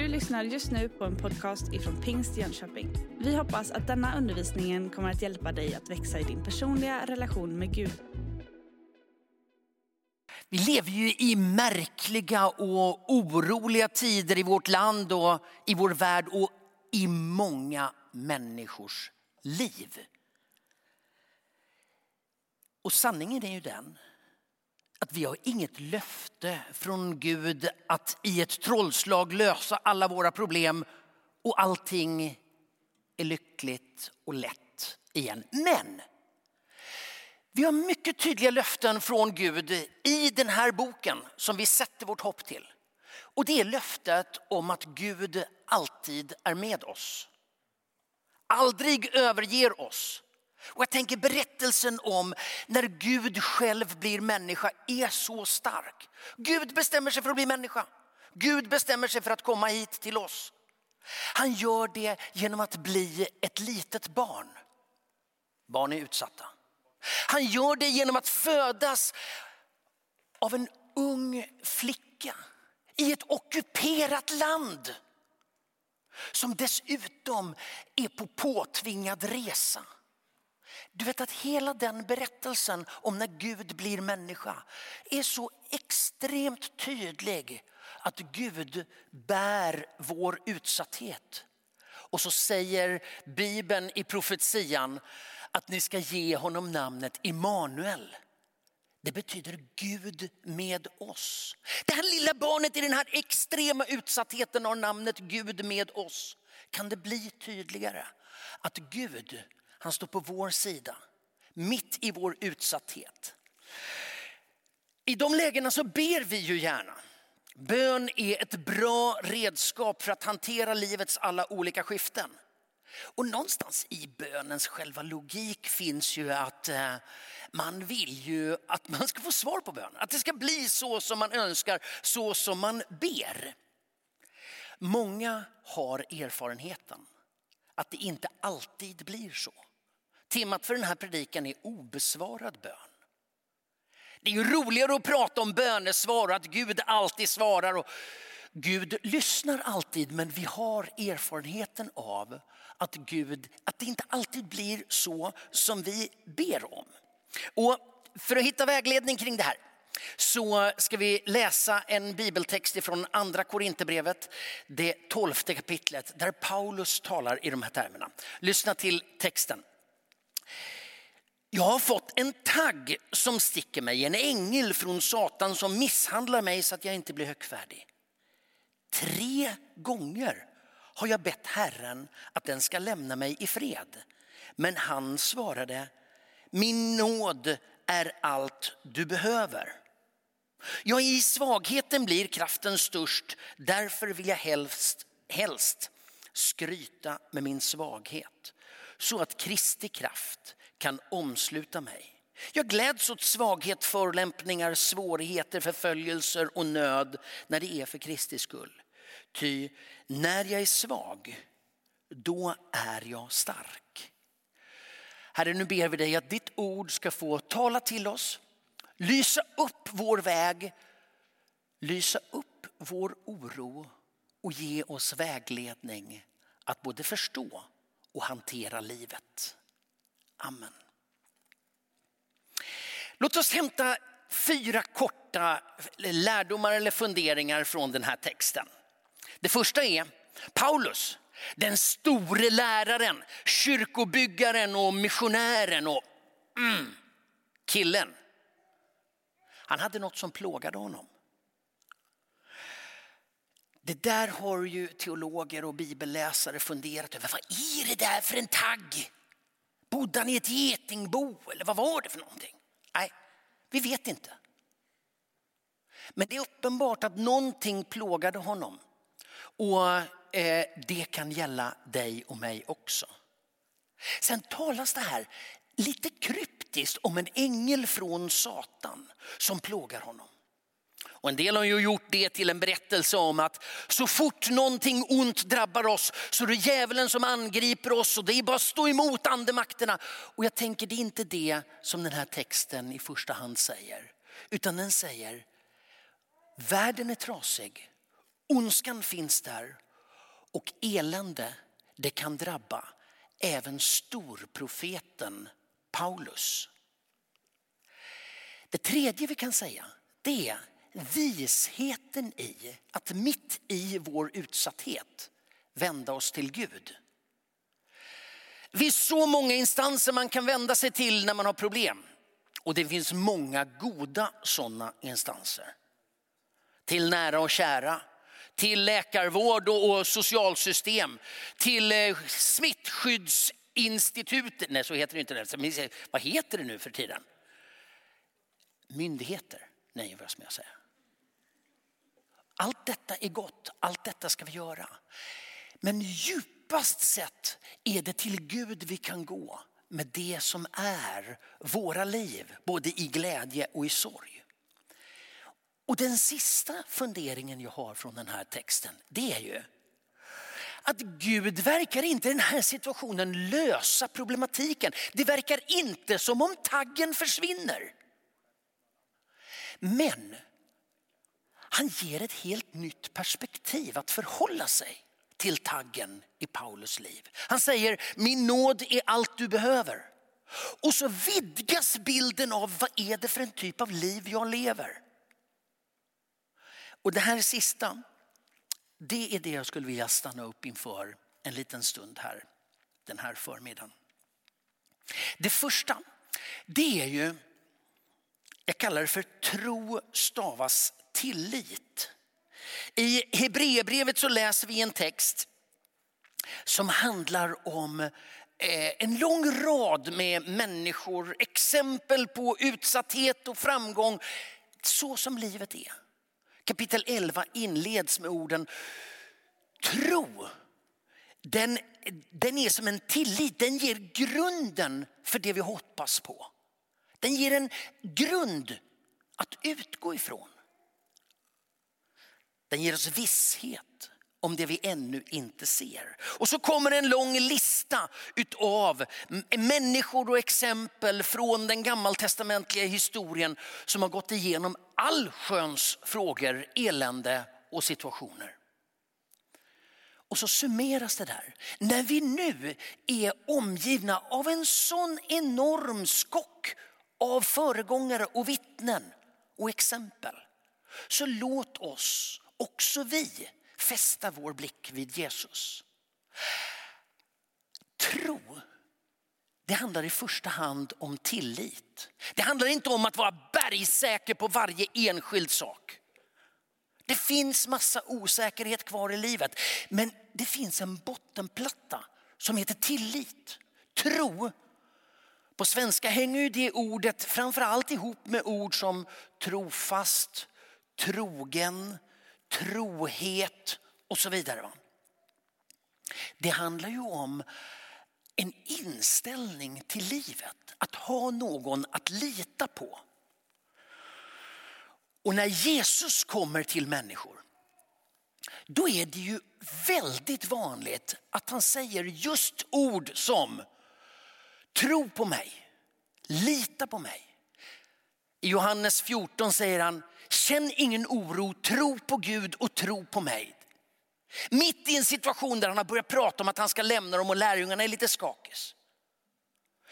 Du lyssnar just nu på en podcast ifrån Pingst Jönköping. Vi hoppas att denna undervisning kommer att hjälpa dig att växa i din personliga relation med Gud. Vi lever ju i märkliga och oroliga tider i vårt land och i vår värld och i många människors liv. Och sanningen är ju den att vi har inget löfte från Gud att i ett trollslag lösa alla våra problem och allting är lyckligt och lätt igen. Men vi har mycket tydliga löften från Gud i den här boken som vi sätter vårt hopp till. Och det är löftet om att Gud alltid är med oss. Aldrig överger oss. Och jag tänker berättelsen om när Gud själv blir människa är så stark. Gud bestämmer sig för att bli människa. Gud bestämmer sig för att komma hit till oss. Han gör det genom att bli ett litet barn. Barn är utsatta. Han gör det genom att födas av en ung flicka i ett ockuperat land. Som dessutom är på påtvingad resa. Du vet att hela den berättelsen om när Gud blir människa är så extremt tydlig att Gud bär vår utsatthet. Och så säger Bibeln i profetian att ni ska ge honom namnet Immanuel. Det betyder Gud med oss. Det här lilla barnet i den här extrema utsattheten har namnet Gud med oss. Kan det bli tydligare att Gud han står på vår sida, mitt i vår utsatthet. I de lägena så ber vi ju gärna. Bön är ett bra redskap för att hantera livets alla olika skiften. Och någonstans i bönens själva logik finns ju att eh, man vill ju att man ska få svar på bönen. Att det ska bli så som man önskar, så som man ber. Många har erfarenheten att det inte alltid blir så. Temat för den här predikan är obesvarad bön. Det är ju roligare att prata om bönesvar och att Gud alltid svarar. Och Gud lyssnar alltid men vi har erfarenheten av att Gud, att det inte alltid blir så som vi ber om. Och för att hitta vägledning kring det här så ska vi läsa en bibeltext från andra Korinthierbrevet, det tolfte kapitlet där Paulus talar i de här termerna. Lyssna till texten. Jag har fått en tagg som sticker mig, en ängel från Satan som misshandlar mig så att jag inte blir högfärdig. Tre gånger har jag bett Herren att den ska lämna mig i fred. Men han svarade, min nåd är allt du behöver. Ja, i svagheten blir kraften störst, därför vill jag helst, helst skryta med min svaghet så att Kristi kraft kan omsluta mig. Jag gläds åt svaghet, förolämpningar, svårigheter, förföljelser och nöd när det är för Kristi skull. Ty när jag är svag, då är jag stark. Herre, nu ber vi dig att ditt ord ska få tala till oss, lysa upp vår väg, lysa upp vår oro och ge oss vägledning att både förstå och hantera livet. Amen. Låt oss hämta fyra korta lärdomar eller funderingar från den här texten. Det första är Paulus, den store läraren, kyrkobyggaren och missionären och mm, killen. Han hade något som plågade honom. Det där har ju teologer och bibelläsare funderat över. Vad är det där för en tagg? Bodde han i ett getingbo eller vad var det för någonting? Nej, vi vet inte. Men det är uppenbart att någonting plågade honom. Och eh, det kan gälla dig och mig också. Sen talas det här lite kryptiskt om en ängel från Satan som plågar honom. Och en del har ju gjort det till en berättelse om att så fort någonting ont drabbar oss så är det djävulen som angriper oss och det är bara att stå emot andemakterna. Och jag tänker det är inte det som den här texten i första hand säger. Utan den säger, världen är trasig, ondskan finns där Och elände, det kan drabba även storprofeten Paulus. Det tredje vi kan säga, det är visheten i att mitt i vår utsatthet vända oss till Gud. Det finns så många instanser man kan vända sig till när man har problem. Och det finns många goda sådana instanser. Till nära och kära, till läkarvård och socialsystem, till eh, smittskyddsinstitutet. Nej, så heter det inte. Vad heter det nu för tiden? Myndigheter. Nej, vad ska jag säga? Allt detta är gott, allt detta ska vi göra. Men djupast sett är det till Gud vi kan gå med det som är våra liv, både i glädje och i sorg. Och den sista funderingen jag har från den här texten, det är ju att Gud verkar inte i den här situationen lösa problematiken. Det verkar inte som om taggen försvinner. Men han ger ett helt nytt perspektiv att förhålla sig till taggen i Paulus liv. Han säger min nåd är allt du behöver. Och så vidgas bilden av vad är det för en typ av liv jag lever. Och det här sista, det är det jag skulle vilja stanna upp inför en liten stund här den här förmiddagen. Det första, det är ju, jag kallar det för tro stavas tillit. I Hebreerbrevet så läser vi en text som handlar om eh, en lång rad med människor, exempel på utsatthet och framgång, så som livet är. Kapitel 11 inleds med orden tro. Den, den är som en tillit, den ger grunden för det vi hoppas på. Den ger en grund att utgå ifrån. Den ger oss visshet om det vi ännu inte ser. Och så kommer en lång lista av människor och exempel från den gammaltestamentliga historien som har gått igenom allsköns frågor, elände och situationer. Och så summeras det där. När vi nu är omgivna av en sån enorm skock av föregångare och vittnen och exempel. Så låt oss också vi fästa vår blick vid Jesus. Tro, det handlar i första hand om tillit. Det handlar inte om att vara bergsäker på varje enskild sak. Det finns massa osäkerhet kvar i livet, men det finns en bottenplatta som heter tillit. Tro. På svenska hänger det ordet framförallt ihop med ord som trofast, trogen, trohet och så vidare. Det handlar ju om en inställning till livet. Att ha någon att lita på. Och när Jesus kommer till människor då är det ju väldigt vanligt att han säger just ord som tro på mig, lita på mig. I Johannes 14 säger han Känn ingen oro, tro på Gud och tro på mig. Mitt i en situation där han har börjat prata om att han ska lämna dem och lärjungarna är lite skakis.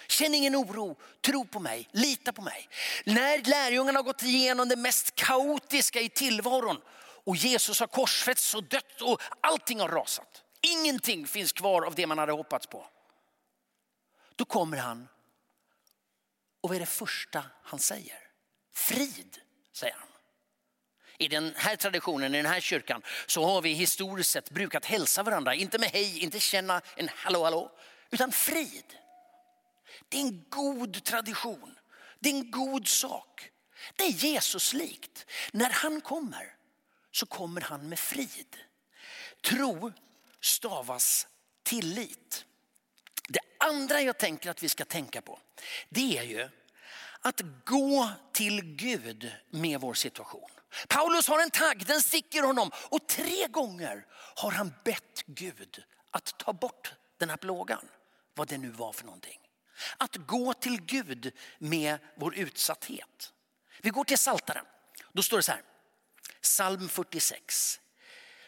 Känn ingen oro, tro på mig, lita på mig. När lärjungarna har gått igenom det mest kaotiska i tillvaron och Jesus har korsfästs och dött och allting har rasat. Ingenting finns kvar av det man hade hoppats på. Då kommer han och vad är det första han säger? Frid, säger han. I den här traditionen, i den här kyrkan, så har vi historiskt sett brukat hälsa varandra. Inte med hej, inte känna en hallå hallå, utan frid. Det är en god tradition. Det är en god sak. Det är Jesus likt. När han kommer så kommer han med frid. Tro stavas tillit. Det andra jag tänker att vi ska tänka på det är ju att gå till Gud med vår situation. Paulus har en tagg, den sticker honom och tre gånger har han bett Gud att ta bort den här plågan. Vad det nu var för någonting. Att gå till Gud med vår utsatthet. Vi går till Saltaren. Då står det så här, psalm 46.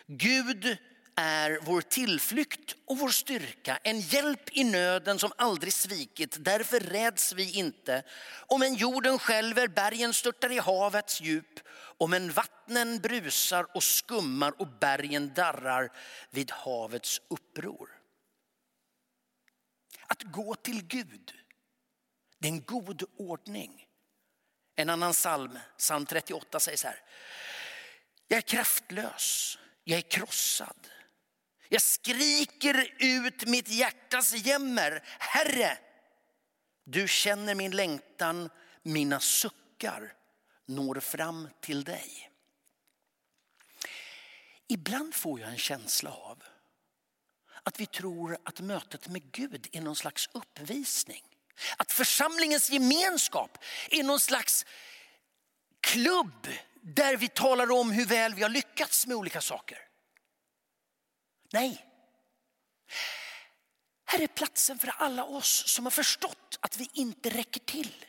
Gud är vår tillflykt och vår styrka, en hjälp i nöden som aldrig svikit. Därför räds vi inte. Om en jorden skälver, bergen störtar i havets djup, om en vattnen brusar och skummar och bergen darrar vid havets uppror. Att gå till Gud, det är en god ordning. En annan psalm, psalm 38 säger så här. Jag är kraftlös, jag är krossad. Jag skriker ut mitt hjärtas jämmer. Herre, du känner min längtan, mina suckar når fram till dig. Ibland får jag en känsla av att vi tror att mötet med Gud är någon slags uppvisning. Att församlingens gemenskap är någon slags klubb där vi talar om hur väl vi har lyckats med olika saker. Nej. Här är platsen för alla oss som har förstått att vi inte räcker till.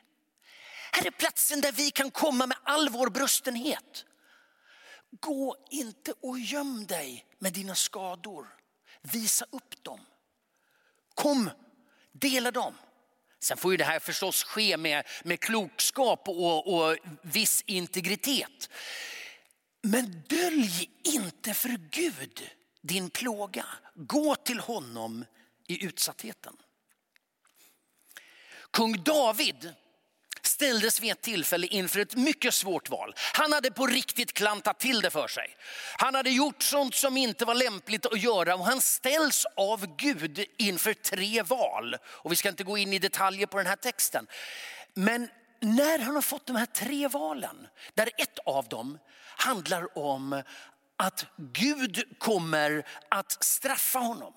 Här är platsen där vi kan komma med all vår brustenhet. Gå inte och göm dig med dina skador. Visa upp dem. Kom, dela dem. Sen får ju det här förstås ske med, med klokskap och, och viss integritet. Men dölj inte för Gud din plåga. Gå till honom i utsattheten. Kung David ställdes vid ett tillfälle inför ett mycket svårt val. Han hade på riktigt klantat till det för sig. Han hade gjort sånt som inte var lämpligt att göra och han ställs av Gud inför tre val. Och vi ska inte gå in i detaljer på den här texten. Men när han har fått de här tre valen, där ett av dem handlar om att Gud kommer att straffa honom.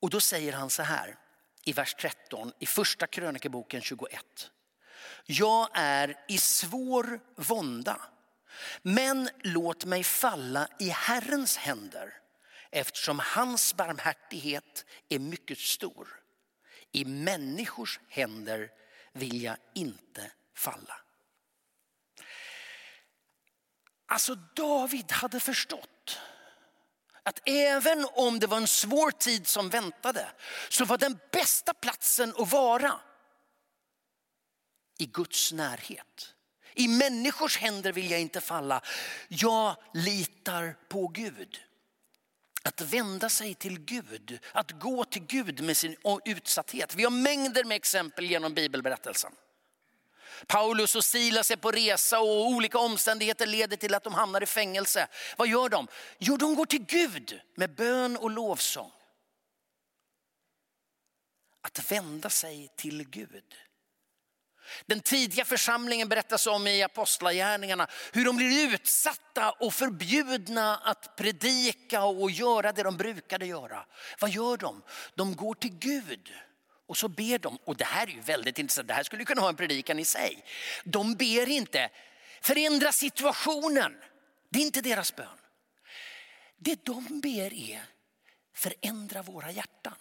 Och då säger han så här i vers 13 i första krönikeboken 21. Jag är i svår vånda, men låt mig falla i Herrens händer eftersom hans barmhärtighet är mycket stor. I människors händer vill jag inte falla. Alltså David hade förstått att även om det var en svår tid som väntade så var den bästa platsen att vara i Guds närhet. I människors händer vill jag inte falla. Jag litar på Gud. Att vända sig till Gud, att gå till Gud med sin utsatthet. Vi har mängder med exempel genom bibelberättelsen. Paulus och Silas är på resa och olika omständigheter leder till att de hamnar i fängelse. Vad gör de? Jo, de går till Gud med bön och lovsång. Att vända sig till Gud. Den tidiga församlingen berättas om i apostlagärningarna hur de blir utsatta och förbjudna att predika och göra det de brukade göra. Vad gör de? De går till Gud och så ber de, och det här är ju väldigt intressant, det här skulle kunna ha en predikan i sig. De ber inte förändra situationen, det är inte deras bön. Det de ber är förändra våra hjärtan.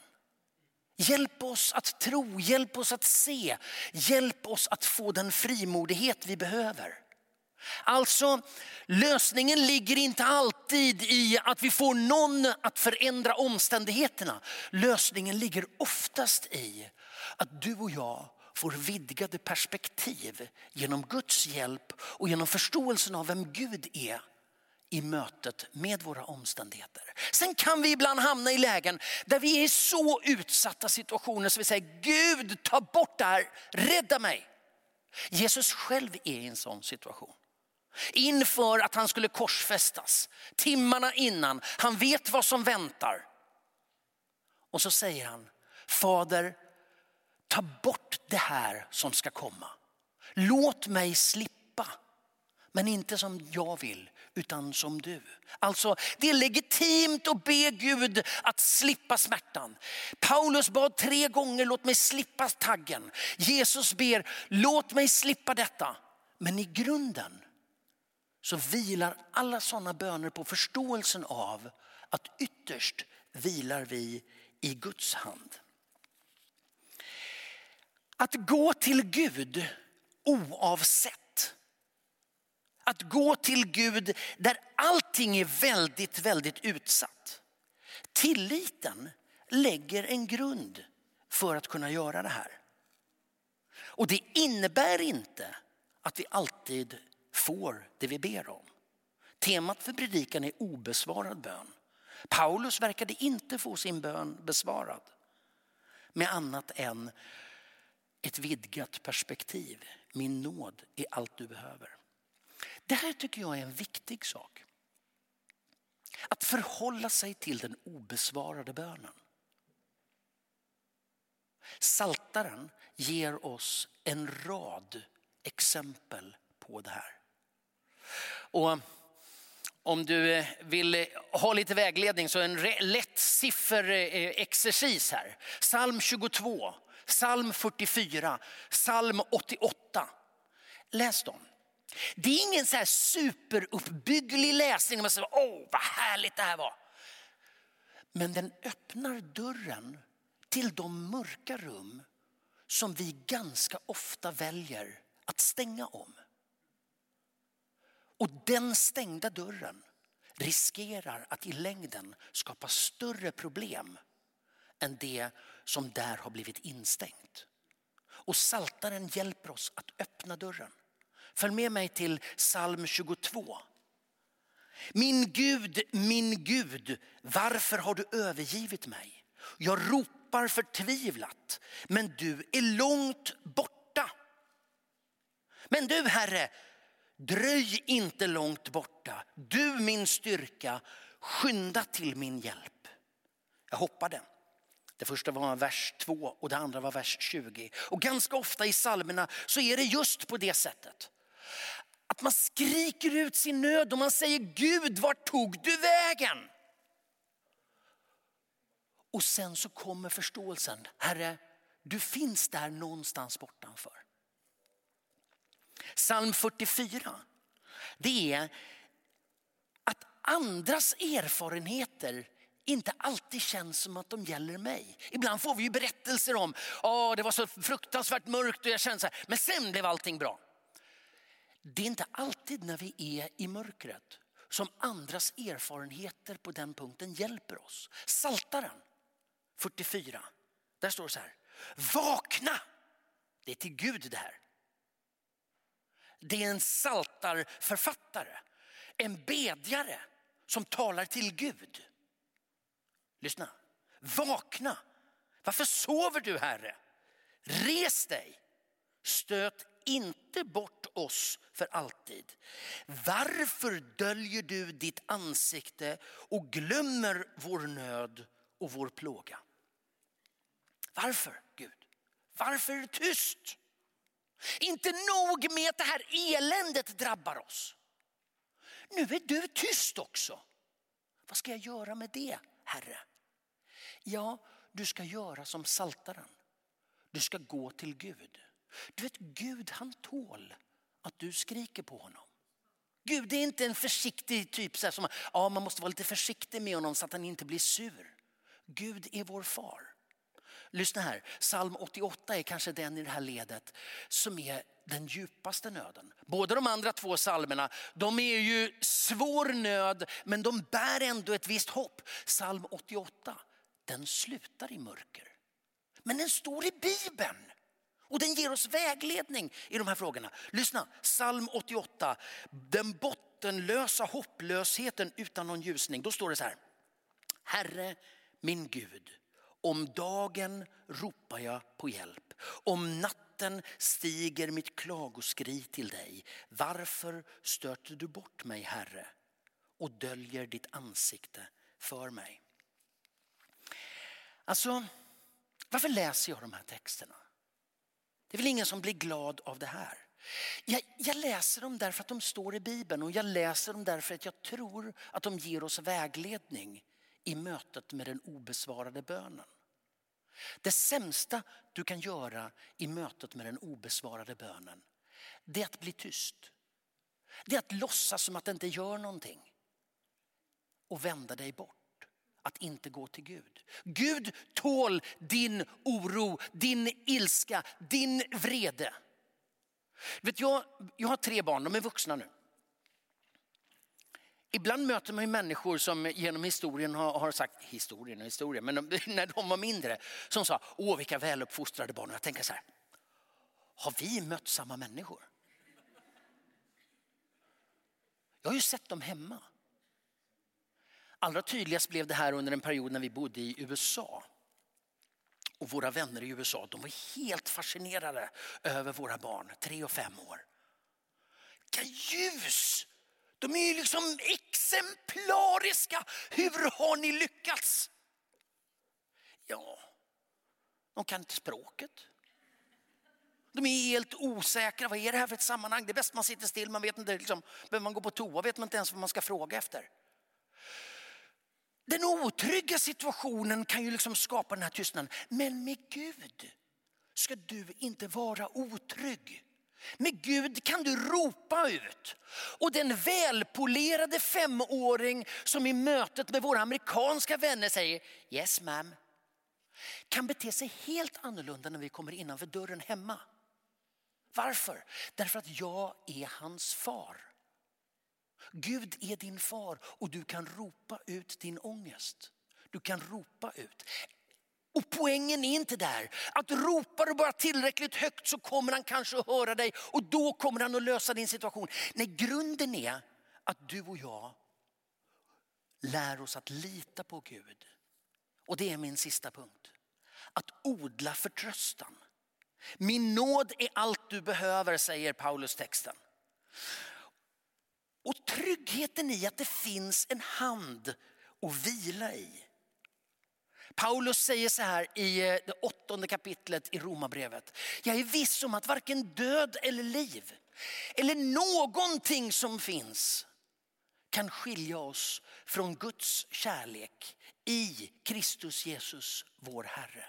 Hjälp oss att tro, hjälp oss att se, hjälp oss att få den frimodighet vi behöver. Alltså lösningen ligger inte alltid i att vi får någon att förändra omständigheterna. Lösningen ligger oftast i att du och jag får vidgade perspektiv genom Guds hjälp och genom förståelsen av vem Gud är i mötet med våra omständigheter. Sen kan vi ibland hamna i lägen där vi är i så utsatta situationer så vi säger Gud ta bort det här, rädda mig. Jesus själv är i en sån situation inför att han skulle korsfästas. Timmarna innan, han vet vad som väntar. Och så säger han, Fader, ta bort det här som ska komma. Låt mig slippa, men inte som jag vill, utan som du. Alltså det är legitimt att be Gud att slippa smärtan. Paulus bad tre gånger, låt mig slippa taggen. Jesus ber, låt mig slippa detta. Men i grunden så vilar alla sådana böner på förståelsen av att ytterst vilar vi i Guds hand. Att gå till Gud oavsett. Att gå till Gud där allting är väldigt, väldigt utsatt. Tilliten lägger en grund för att kunna göra det här. Och det innebär inte att vi alltid får det vi ber om. Temat för predikan är obesvarad bön. Paulus verkade inte få sin bön besvarad med annat än ett vidgat perspektiv. Min nåd är allt du behöver. Det här tycker jag är en viktig sak. Att förhålla sig till den obesvarade bönen. Saltaren ger oss en rad exempel på det här. Och om du eh, vill eh, ha lite vägledning så en lätt sifferexercis eh, här. Psalm 22, psalm 44, psalm 88. Läs dem. Det är ingen så här superuppbygglig läsning. Man säger, åh vad härligt det här var. Men den öppnar dörren till de mörka rum som vi ganska ofta väljer att stänga om. Och den stängda dörren riskerar att i längden skapa större problem än det som där har blivit instängt. Och saltaren hjälper oss att öppna dörren. Följ med mig till psalm 22. Min Gud, min Gud, varför har du övergivit mig? Jag ropar förtvivlat, men du är långt borta. Men du Herre, dröj inte långt borta. Du min styrka, skynda till min hjälp. Jag hoppade. Det första var vers 2 och det andra var vers 20. Och ganska ofta i psalmerna så är det just på det sättet. Att man skriker ut sin nöd och man säger Gud, var tog du vägen? Och sen så kommer förståelsen, Herre, du finns där någonstans bortanför. Psalm 44, det är att andras erfarenheter inte alltid känns som att de gäller mig. Ibland får vi ju berättelser om, oh, det var så fruktansvärt mörkt och jag kände så här, men sen blev allting bra. Det är inte alltid när vi är i mörkret som andras erfarenheter på den punkten hjälper oss. Saltaren 44, där står det så här. Vakna! Det är till Gud det här. Det är en saltarförfattare, en bedjare som talar till Gud. Lyssna. Vakna! Varför sover du Herre? Res dig! Stöt inte bort oss för alltid. Varför döljer du ditt ansikte och glömmer vår nöd och vår plåga? Varför Gud? Varför är du tyst? Inte nog med att det här eländet drabbar oss. Nu är du tyst också. Vad ska jag göra med det, Herre? Ja, du ska göra som saltaren. Du ska gå till Gud. Du vet, Gud han tål att du skriker på honom. Gud är inte en försiktig typ så som ja, man måste vara lite försiktig med honom så att han inte blir sur. Gud är vår far. Lyssna här, psalm 88 är kanske den i det här ledet som är den djupaste nöden. Båda de andra två psalmerna, de är ju svår nöd men de bär ändå ett visst hopp. Psalm 88, den slutar i mörker. Men den står i Bibeln. Och den ger oss vägledning i de här frågorna. Lyssna, psalm 88, den bottenlösa hopplösheten utan någon ljusning. Då står det så här. Herre min Gud, om dagen ropar jag på hjälp. Om natten stiger mitt klagoskri till dig. Varför stöter du bort mig Herre och döljer ditt ansikte för mig? Alltså, varför läser jag de här texterna? Det är väl ingen som blir glad av det här. Jag, jag, läser dem därför att de står i Bibeln och jag läser dem därför att jag tror att de ger oss vägledning i mötet med den obesvarade bönen. Det sämsta du kan göra i mötet med den obesvarade bönen, det är att bli tyst. Det är att låtsas som att det inte gör någonting och vända dig bort att inte gå till Gud. Gud tål din oro, din ilska, din vrede. Vet jag, jag har tre barn, de är vuxna nu. Ibland möter man ju människor som genom historien har, har sagt, historien och historien, men de, när de var mindre, som sa, åh vilka väluppfostrade barn. Och jag tänker så här, har vi mött samma människor? Jag har ju sett dem hemma. Allra tydligast blev det här under en period när vi bodde i USA. Och våra vänner i USA de var helt fascinerade över våra barn, tre och fem år. Vilka ljus! De är ju liksom exemplariska. Hur har ni lyckats? Ja, de kan inte språket. De är helt osäkra. Vad är det här för ett sammanhang? Det är bäst man sitter still. Man vet inte, liksom, behöver man gå på toa vet man inte ens vad man ska fråga efter. Den otrygga situationen kan ju liksom skapa den här tystnaden. Men med Gud ska du inte vara otrygg. Med Gud kan du ropa ut. Och den välpolerade femåring som i mötet med våra amerikanska vänner säger yes ma'am kan bete sig helt annorlunda när vi kommer innanför dörren hemma. Varför? Därför att jag är hans far. Gud är din far och du kan ropa ut din ångest. Du kan ropa ut. Och poängen är inte där att ropar du bara tillräckligt högt så kommer han kanske att höra dig och då kommer han att lösa din situation. Nej, grunden är att du och jag lär oss att lita på Gud. Och det är min sista punkt. Att odla förtröstan. Min nåd är allt du behöver säger Paulus texten. Och tryggheten i att det finns en hand att vila i. Paulus säger så här i eh, det åttonde kapitlet i Romarbrevet. Jag är viss om att varken död eller liv eller någonting som finns kan skilja oss från Guds kärlek i Kristus Jesus vår Herre.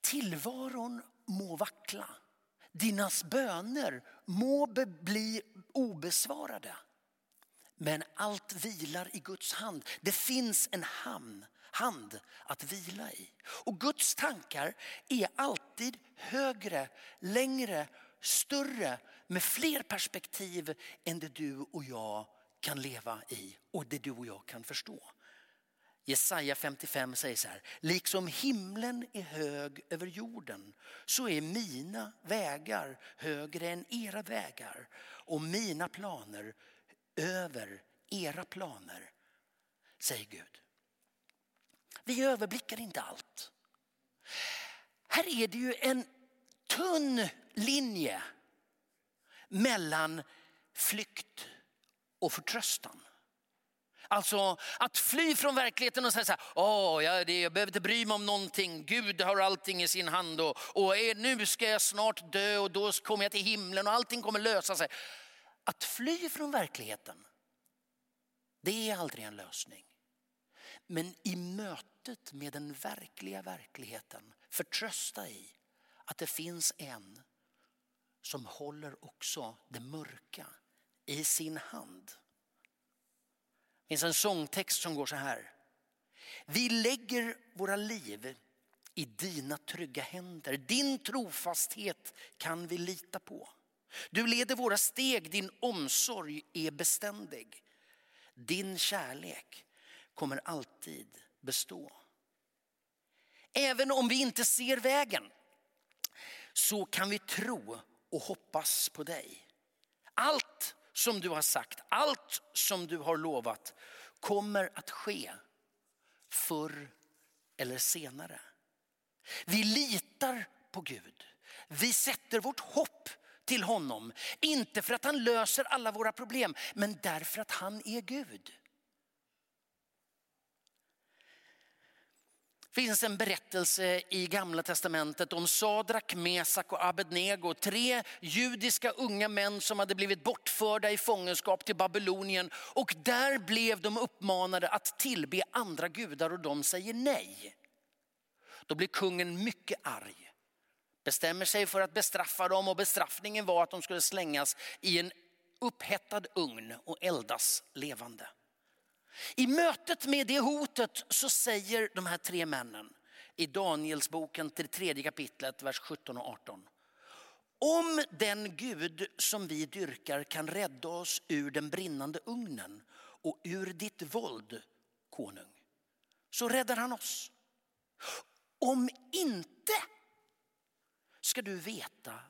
Tillvaron må vackla. Dina böner må bli obesvarade. Men allt vilar i Guds hand. Det finns en hamn, hand att vila i. Och Guds tankar är alltid högre, längre, större med fler perspektiv än det du och jag kan leva i och det du och jag kan förstå. Jesaja 55 säger så här, liksom himlen är hög över jorden så är mina vägar högre än era vägar och mina planer över era planer, säger Gud. Vi överblickar inte allt. Här är det ju en tunn linje mellan flykt och förtröstan. Alltså att fly från verkligheten och säga så här, Åh, jag, jag behöver inte bry mig om någonting, Gud har allting i sin hand och, och nu ska jag snart dö och då kommer jag till himlen och allting kommer lösa sig. Att fly från verkligheten, det är aldrig en lösning. Men i mötet med den verkliga verkligheten förtrösta i att det finns en som håller också det mörka i sin hand. Det finns en sångtext som går så här. Vi lägger våra liv i dina trygga händer. Din trofasthet kan vi lita på. Du leder våra steg, din omsorg är beständig. Din kärlek kommer alltid bestå. Även om vi inte ser vägen så kan vi tro och hoppas på dig. Allt som du har sagt, allt som du har lovat kommer att ske förr eller senare. Vi litar på Gud. Vi sätter vårt hopp till honom. Inte för att han löser alla våra problem, men därför att han är Gud. Det finns en berättelse i gamla testamentet om Sadrak, Mesak och Abednego. Tre judiska unga män som hade blivit bortförda i fångenskap till Babylonien. Och där blev de uppmanade att tillbe andra gudar och de säger nej. Då blir kungen mycket arg bestämmer sig för att bestraffa dem och bestraffningen var att de skulle slängas i en upphettad ugn och eldas levande. I mötet med det hotet så säger de här tre männen i Danielsboken till tredje kapitlet, vers 17 och 18. Om den Gud som vi dyrkar kan rädda oss ur den brinnande ugnen och ur ditt våld, konung, så räddar han oss. Om inte ska du veta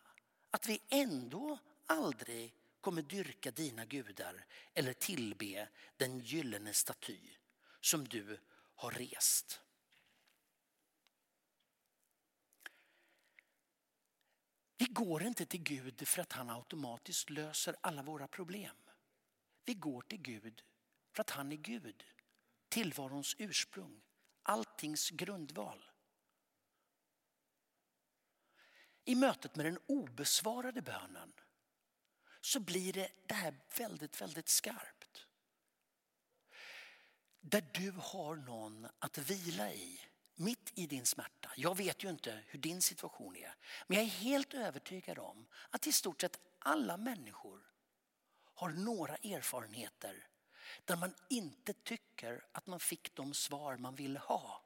att vi ändå aldrig kommer dyrka dina gudar eller tillbe den gyllene staty som du har rest. Vi går inte till Gud för att han automatiskt löser alla våra problem. Vi går till Gud för att han är Gud, tillvarons ursprung, alltings grundval. I mötet med den obesvarade bönen så blir det, det här väldigt, väldigt skarpt. Där du har någon att vila i mitt i din smärta. Jag vet ju inte hur din situation är. Men jag är helt övertygad om att i stort sett alla människor har några erfarenheter där man inte tycker att man fick de svar man ville ha.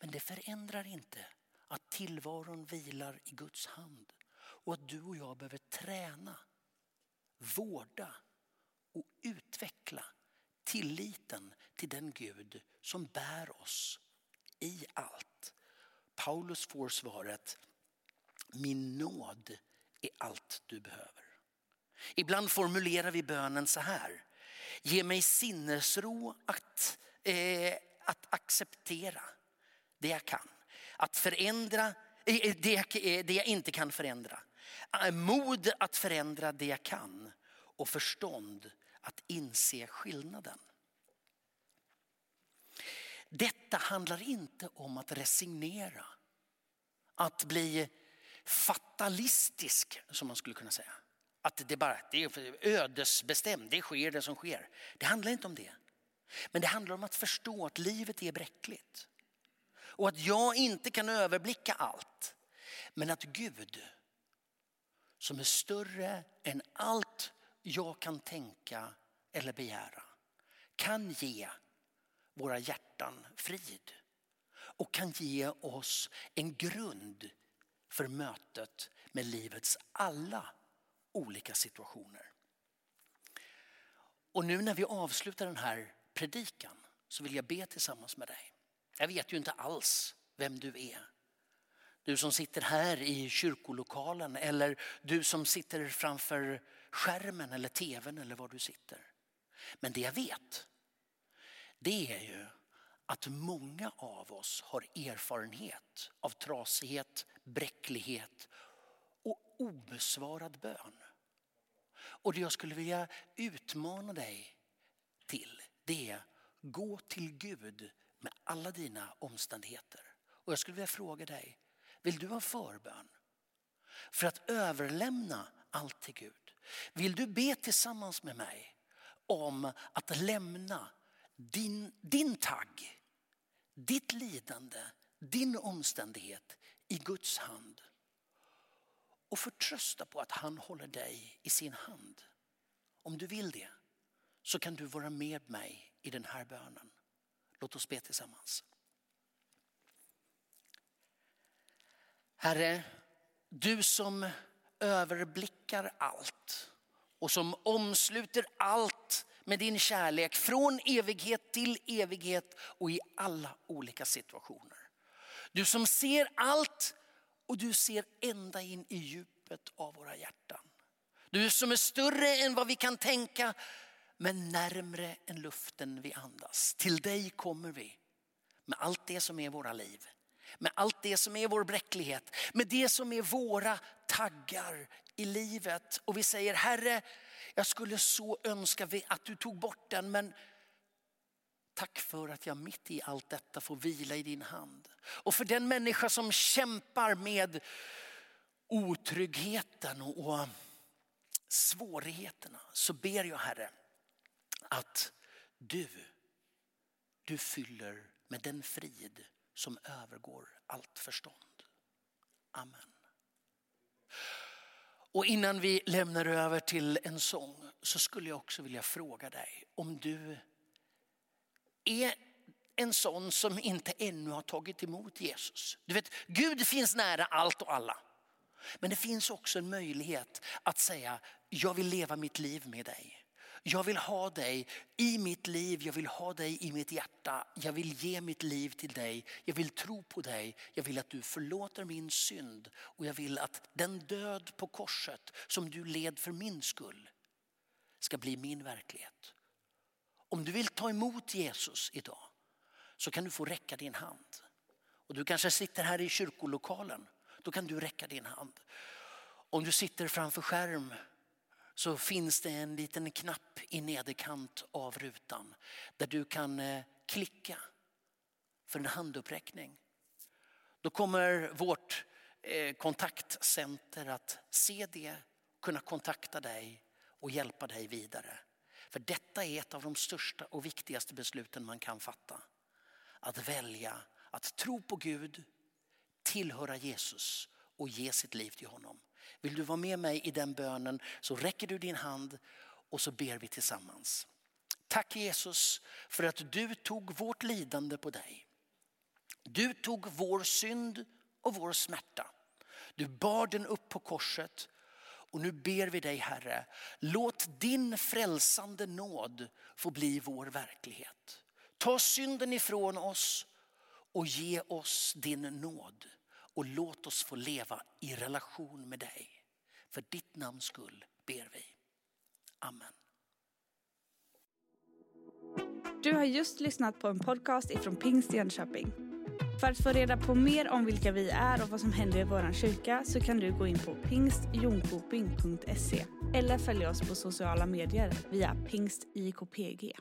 Men det förändrar inte att tillvaron vilar i Guds hand och att du och jag behöver träna, vårda och utveckla tilliten till den Gud som bär oss i allt. Paulus får svaret, min nåd är allt du behöver. Ibland formulerar vi bönen så här, ge mig sinnesro att, eh, att acceptera det jag kan. Att förändra eh, eh, eh, det jag, inte kan förändra. Mod att förändra det jag kan och förstånd att inse skillnaden. Detta handlar inte om att resignera. Att bli fatalistisk som man skulle kunna säga. Att det bara det är ödesbestämt, det sker det som sker. Det handlar inte om det. Men det handlar om att förstå att livet är bräckligt. Och att jag inte kan överblicka allt. Men att Gud som är större än allt jag kan tänka eller begära kan ge våra hjärtan frid och kan ge oss en grund för mötet med livets alla olika situationer. Och nu när vi avslutar den här predikan så vill jag be tillsammans med dig. Jag vet ju inte alls vem du är. Du som sitter här i kyrkolokalen eller du som sitter framför skärmen eller tvn eller var du sitter. Men det jag vet det är ju att många av oss har erfarenhet av trasighet, bräcklighet och obesvarad bön. Och det jag skulle vilja utmana dig till det är gå till Gud med alla dina omständigheter. Och jag skulle vilja fråga dig, vill du ha förbön? För att överlämna allt till Gud. Vill du be tillsammans med mig om att lämna din, din tagg, ditt lidande, din omständighet i Guds hand. Och förtrösta på att han håller dig i sin hand. Om du vill det så kan du vara med mig i den här bönen. Låt oss be tillsammans. Herre, du som överblickar allt och som omsluter allt med din kärlek från evighet till evighet och i alla olika situationer. Du som ser allt och du ser ända in i djupet av våra hjärtan. Du som är större än vad vi kan tänka men närmre än luften vi andas. Till dig kommer vi med allt det som är våra liv. Med allt det som är vår bräcklighet, med det som är våra taggar i livet. Och vi säger Herre, jag skulle så önska att du tog bort den men tack för att jag mitt i allt detta får vila i din hand. Och för den människa som kämpar med otryggheten och svårigheterna så ber jag Herre att du, du fyller med den frid som övergår allt förstånd. Amen. Och innan vi lämnar över till en sång så skulle jag också vilja fråga dig om du är en sån som inte ännu har tagit emot Jesus. Du vet, Gud finns nära allt och alla. Men det finns också en möjlighet att säga, jag vill leva mitt liv med dig. Jag vill ha dig i mitt liv, jag vill ha dig i mitt hjärta. Jag vill ge mitt liv till dig, jag vill tro på dig. Jag vill att du förlåter min synd och jag vill att den död på korset som du led för min skull ska bli min verklighet. Om du vill ta emot Jesus idag så kan du få räcka din hand. Och du kanske sitter här i kyrkolokalen, då kan du räcka din hand. Om du sitter framför skärm så finns det en liten knapp i nederkant av rutan där du kan eh, klicka för en handuppräckning. Då kommer vårt eh, kontaktcenter att se det, kunna kontakta dig och hjälpa dig vidare. För detta är ett av de största och viktigaste besluten man kan fatta. Att välja att tro på Gud, tillhöra Jesus och ge sitt liv till honom. Vill du vara med mig i den bönen så räcker du din hand och så ber vi tillsammans. Tack Jesus för att du tog vårt lidande på dig. Du tog vår synd och vår smärta. Du bar den upp på korset och nu ber vi dig Herre, låt din frälsande nåd få bli vår verklighet. Ta synden ifrån oss och ge oss din nåd och låt oss få leva i relation med dig. För ditt namns skull ber vi. Amen. Du har just lyssnat på en podcast ifrån Pingst Jönköping. För att få reda på mer om vilka vi är och vad som händer i vår kyrka så kan du gå in på pingstjonkoping.se eller följa oss på sociala medier via pingstjkpg.